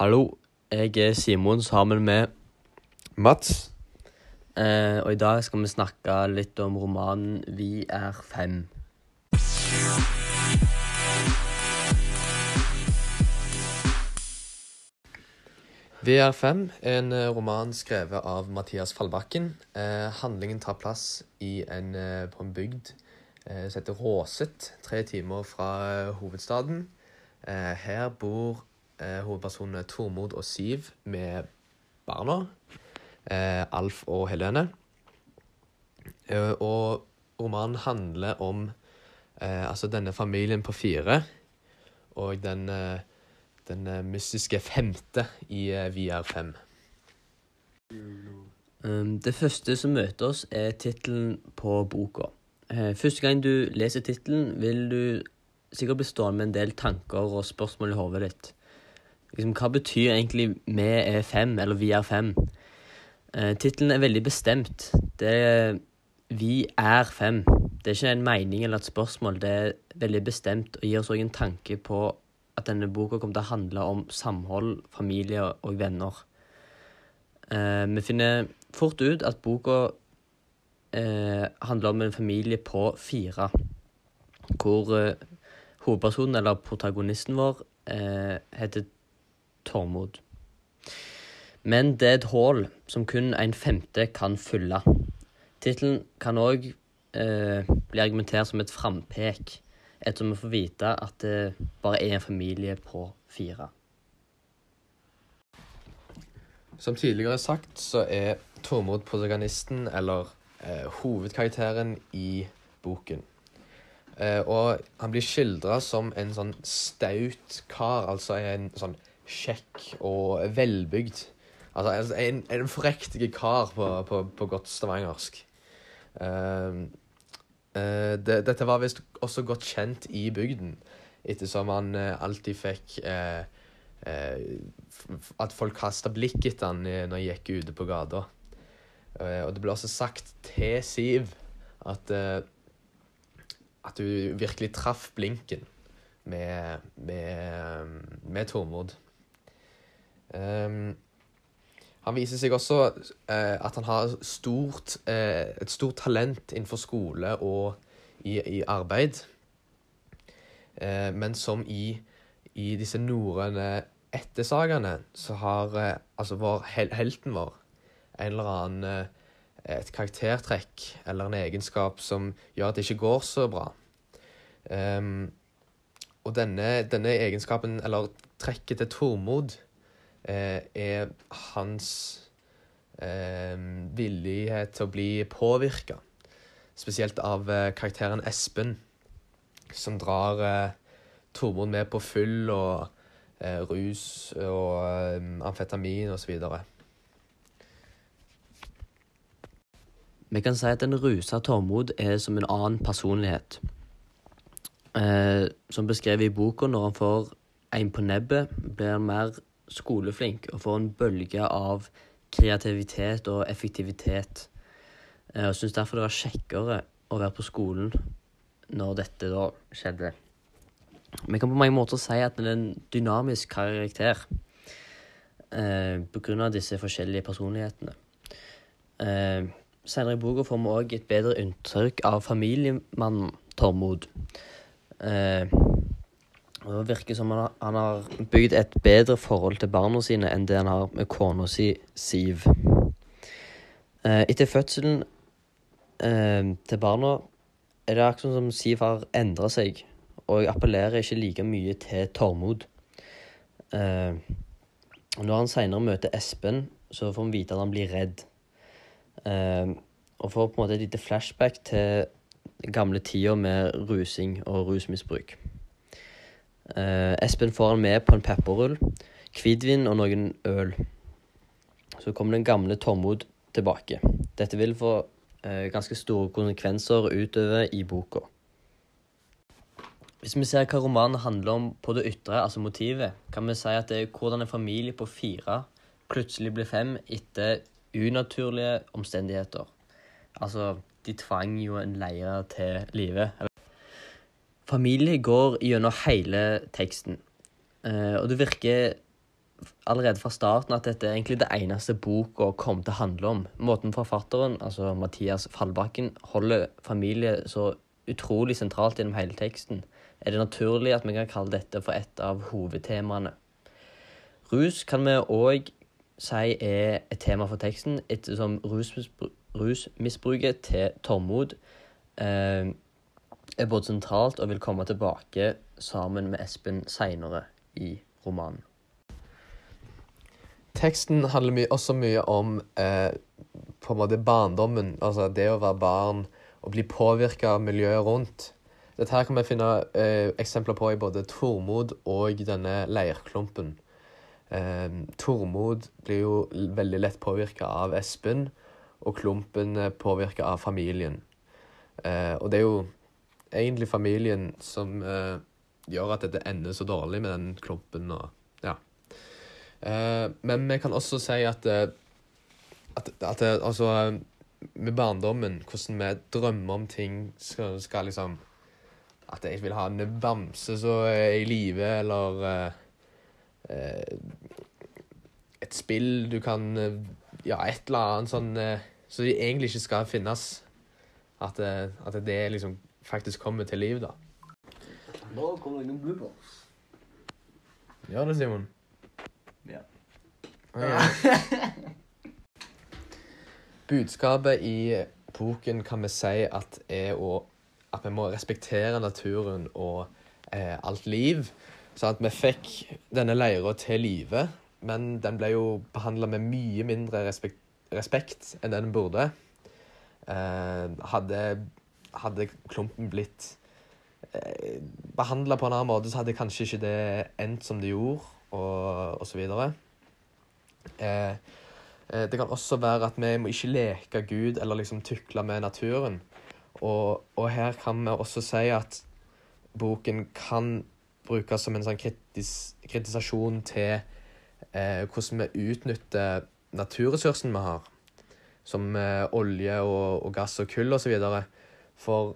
Hallo, jeg er Simon sammen med Mats. eh, Og i dag skal vi snakke litt om romanen 'Vi er fem'. Vi er fem, en eh, roman skrevet av Mathias Fallbakken. Eh, handlingen tar plass en, eh, på en bygd eh, som heter Råset, tre timer fra eh, hovedstaden. Her bor eh, hovedpersonene Tormod og Siv med barna, eh, Alf og Helene. Eh, og romanen handler om eh, altså denne familien på fire og den eh, den eh, mystiske femte i eh, VR5. Um, det første som møter oss, er tittelen på boka. Første gang du leser tittelen, vil du sikkert bli stående med en del tanker og spørsmål i hodet ditt. Liksom, hva betyr egentlig 'vi er fem', eller 'vi er fem'? Eh, tittelen er veldig bestemt. Det er 'vi er fem'. Det er ikke en mening eller et spørsmål. Det er veldig bestemt og gir oss òg en tanke på at denne boka kommer til å handle om samhold, familie og venner. Eh, vi finner fort ut at boka eh, handler om en familie på fire. Hvor eh, hovedpersonen, eller protagonisten vår, eh, heter Tormod. Men det er et hull som kun en femte kan fylle. Tittelen kan òg eh, bli argumentert som et frampek, ettersom vi får vite at det bare er en familie på fire. Som tidligere sagt så er Tormod protagonisten, eller eh, hovedkarakteren i boken. Eh, og han blir skildra som en sånn staut kar, altså en sånn kjekk og velbygd. Altså en, en forrektig kar på, på, på godt stavangersk. Eh, uh, det, dette var visst også godt kjent i bygden, ettersom han uh, alltid fikk eh, At folk kasta blikk etter han når han gikk ute på gata. Og det ble også sagt til Siv at At du virkelig traff blinken med, med, med Tormod. Um, han viser seg også eh, at han har stort, eh, et stort talent innenfor skole og i, i arbeid. Eh, men som i, i disse norrøne ettersagene, så har eh, altså vår, hel, helten vår en eller annen eh, et karaktertrekk eller en egenskap som gjør at det ikke går så bra. Um, og denne, denne egenskapen, eller trekket til Tormod, er hans eh, villighet til å bli påvirka. Spesielt av eh, karakteren Espen, som drar eh, Tormod med på fyll og eh, rus og eh, amfetamin osv. Vi kan si at en rusa Tormod er som en annen personlighet. Eh, som beskrevet i boka, når han får en på nebbet, blir han mer skoleflink og får en bølge av kreativitet og effektivitet. Jeg og syns derfor det var kjekkere å være på skolen når dette da skjedde. Vi kan på mange måter si at det er en dynamisk karakter eh, av disse forskjellige personlighetene. Eh, Senere i boka får vi òg et bedre inntrykk av familiemannen Tormod. Eh, det virker som han har, han har bygd et bedre forhold til barna sine enn det han har med kona si, Siv. Eh, etter fødselen eh, til barna er det akkurat som Siv har endra seg, og jeg appellerer ikke like mye til Tormod. Eh, når han seinere møter Espen, så får han vite at han blir redd. Og får på en måte et lite flashback til gamle tider med rusing og rusmisbruk. Eh, Espen får han med på en pepperrull, hvitvin og noen øl. Så kommer den gamle Tormod tilbake. Dette vil få eh, ganske store konsekvenser utover i boka. Hvis vi ser hva romanen handler om på det ytre, altså motivet, kan vi si at det er hvordan en familie på fire plutselig blir fem etter unaturlige omstendigheter. Altså, de tvang jo en leie til live. Familie går gjennom hele teksten, eh, og det virker allerede fra starten at dette er egentlig det eneste boka kom til å handle om. Måten forfatteren, altså Mathias Fallbakken, holder familie så utrolig sentralt gjennom hele teksten, er det naturlig at vi kan kalle dette for et av hovedtemaene. Rus kan vi òg si er et tema for teksten, ettersom rusmisbru rusmisbruket til Tormod eh, er både sentralt og vil komme tilbake sammen med Espen seinere i romanen. Teksten handler my også mye om eh, på en måte barndommen, altså det å være barn og bli påvirka av miljøet rundt. Dette her kan vi finne eh, eksempler på i både Tormod og denne leirklumpen. Eh, Tormod blir jo veldig lett påvirka av Espen, og Klumpen er påvirka av familien. Eh, og det er jo egentlig familien som eh, gjør at dette ender så dårlig med den Klumpen og ja. Eh, men vi kan også si at, eh, at, at det, altså med barndommen, hvordan vi drømmer om ting skal, skal liksom At jeg vil ha en bamse som er i live, eller eh, eh, et spill du kan eh, Ja, et eller annet sånn Som Så egentlig ikke skal finnes. At, eh, at det liksom faktisk kommer til liv, da. Nå kommer det noen bloopers. Gjør det, Simon? Ja. Budskapet i boken kan vi si at er å, at vi må respektere naturen og eh, alt liv. Så at vi fikk denne leira til live, men den ble jo behandla med mye mindre respekt, respekt enn den burde. Eh, hadde, hadde klumpen blitt eh, behandla på en annen måte, så hadde kanskje ikke det endt som det gjorde, og, osv. så. Eh, eh, det kan også være at vi må ikke leke Gud eller liksom tukle med naturen. Og, og her kan vi også si at boken kan brukes som en sånn kritis, kritisasjon til eh, hvordan vi utnytter naturressursen vi har, som eh, olje og, og gass og kull osv. For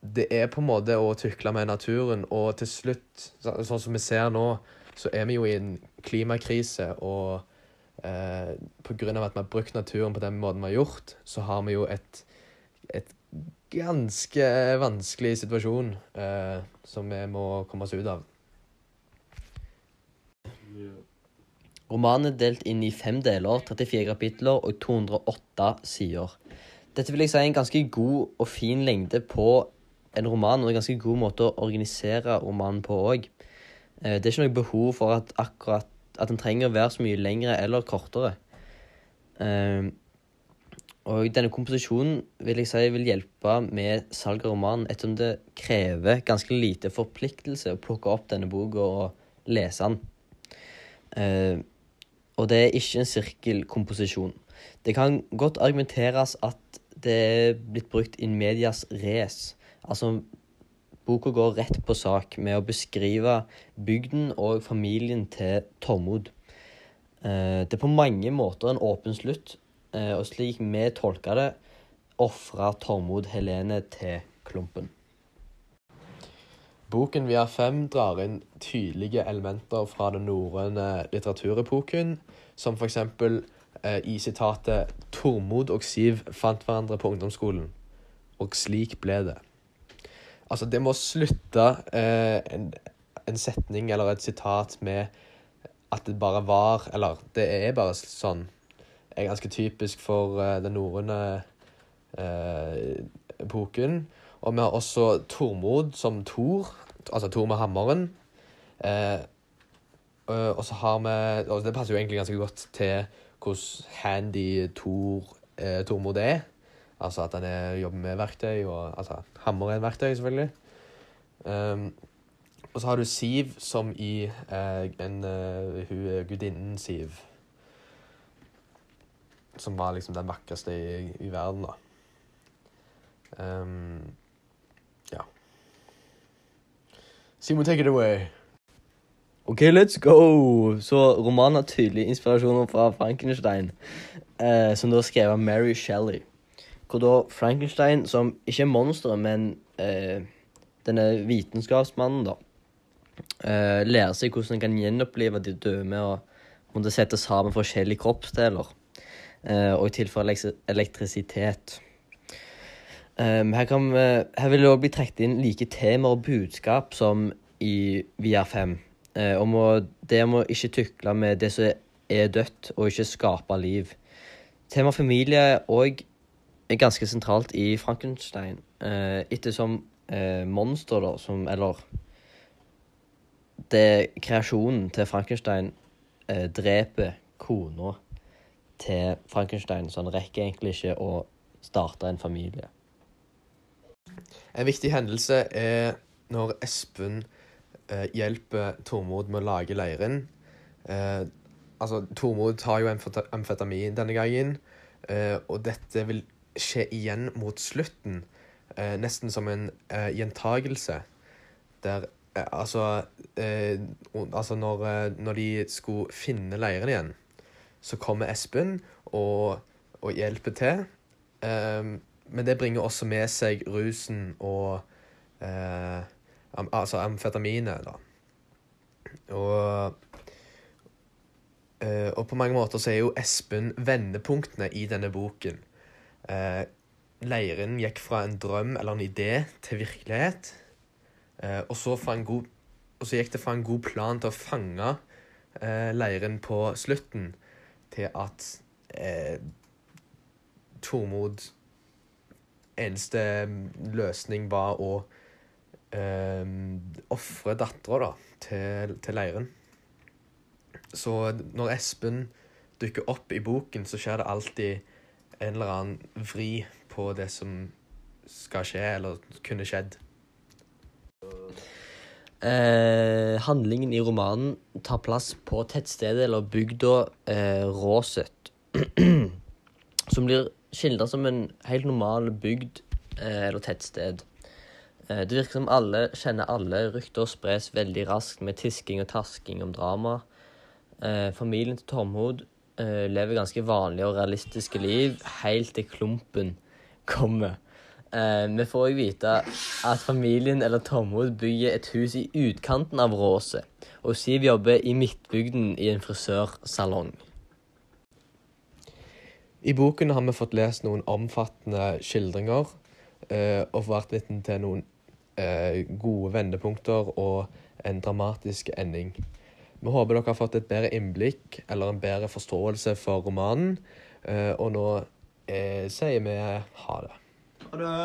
det er på en måte å tukle med naturen, og til slutt, så, sånn som vi ser nå, så er vi jo i en klimakrise, og eh, av at vi har brukt naturen på den måten vi har gjort, så har vi jo et, et ganske vanskelig situasjon eh, som vi må komme oss ut av. Romanen er delt inn i fem deler, 34 kapitler og 208 sider. Dette vil jeg si er en ganske god og fin lengde på en roman, og en ganske god måte å organisere romanen på òg. Det er ikke noe behov for at akkurat at den trenger å være så mye lengre eller kortere. Og denne komposisjonen vil jeg si vil hjelpe med salg av romanen, ettersom det krever ganske lite forpliktelse å plukke opp denne boka og lese den. Og det er ikke en sirkelkomposisjon. Det kan godt argumenteres at det er blitt brukt in medias res. Altså, boka går rett på sak med å beskrive bygden og familien til Tormod. Det er på mange måter en åpen slutt, og slik vi tolker det, ofra Tormod Helene til Klumpen. Boken Vi er fem drar inn tydelige elementer fra den norrøne litteraturepoken, som eh, i sitatet 'Tormod og Siv fant hverandre på ungdomsskolen', og slik ble det. Altså, det må slutte eh, en, en setning eller et sitat med at det bare var, eller det er bare sånn, er ganske typisk for eh, den norrøne eh, epoken. Og vi har også Tormod som Thor, altså Thor med hammeren. Eh, og så har vi Og det passer jo egentlig ganske godt til hvordan handy Thor, Tormod er. Altså at han er, jobber med verktøy, og altså hammer er en verktøy, selvfølgelig. Um, og så har du Siv, som i en Hun gudinnen Siv som var liksom den vakreste i, i verden, da. Um, ja. Simon, take it away. OK, let's go! Så romanen har tydelige inspirasjoner fra Frankenstein, eh, som da er skrevet av Mary Shelley. Hvor da Frankenstein, som ikke er monsteret, men eh, denne vitenskapsmannen, da, eh, lærer seg hvordan en kan gjenopplive de døde med å måtte sette sammen forskjellige kroppsdeler. eh, og tilføre elek- elektrisitet. Um, her, kan, her vil det òg bli trukket inn like temaer og budskap som i VR5. Eh, om å, det om å ikke tukle med det som er dødt, og ikke skape liv. Temaet familie er òg ganske sentralt i Frankenstein. Eh, ettersom eh, monster, da, som Eller det kreasjonen til Frankenstein eh, dreper kona til Frankenstein, så han rekker egentlig ikke å starte en familie. En viktig hendelse er når Espen eh, hjelper Tormod med å lage leiren. Eh, altså, Tormod tar jo amfetamin denne gangen, eh, og dette vil skje igjen mot slutten. Eh, nesten som en eh, gjentagelse. Der eh, Altså, altså når, når de skulle finne leiren igjen, så kommer Espen og, og hjelper til. Men det bringer også med seg rusen og Altså amfetaminet, da. Og eh, Og på mange måter så er jo Espen vendepunktene i denne boken. Eh, leiren gikk fra en drøm eller en idé til virkelighet. Eh, og, så god, og så gikk det fra en god plan til å fange leiren på slutten, til at eh, Tormod eneste løsning var å um, ofrer dattera til, til leiren. Så når Espen dukker opp i boken, så skjer det alltid en eller annen vri på det som skal skje, eller kunne skjedd. Eh, handlingen i romanen tar plass på tettstedet eller bygda eh, Råset, som blir skildret som en helt normal bygd eh, eller tettsted. Eh, det virker som alle kjenner alle. Rykter spres veldig raskt med tisking og tasking om drama. Eh, familien til Tormod eh, lever ganske vanlige og realistiske liv helt til klumpen kommer. Vi får òg vite at familien eller Tormod bygger et hus i utkanten av Råset, og Siv jobber i midtbygden i en frisørsalong. I boken har vi fått lest noen omfattende skildringer og vært vitne til noen eh, gode vendepunkter og en dramatisk ending. Vi håper dere har fått et bedre innblikk eller en bedre forståelse for romanen, eh, og nå eh, sier vi ha det. Ha det.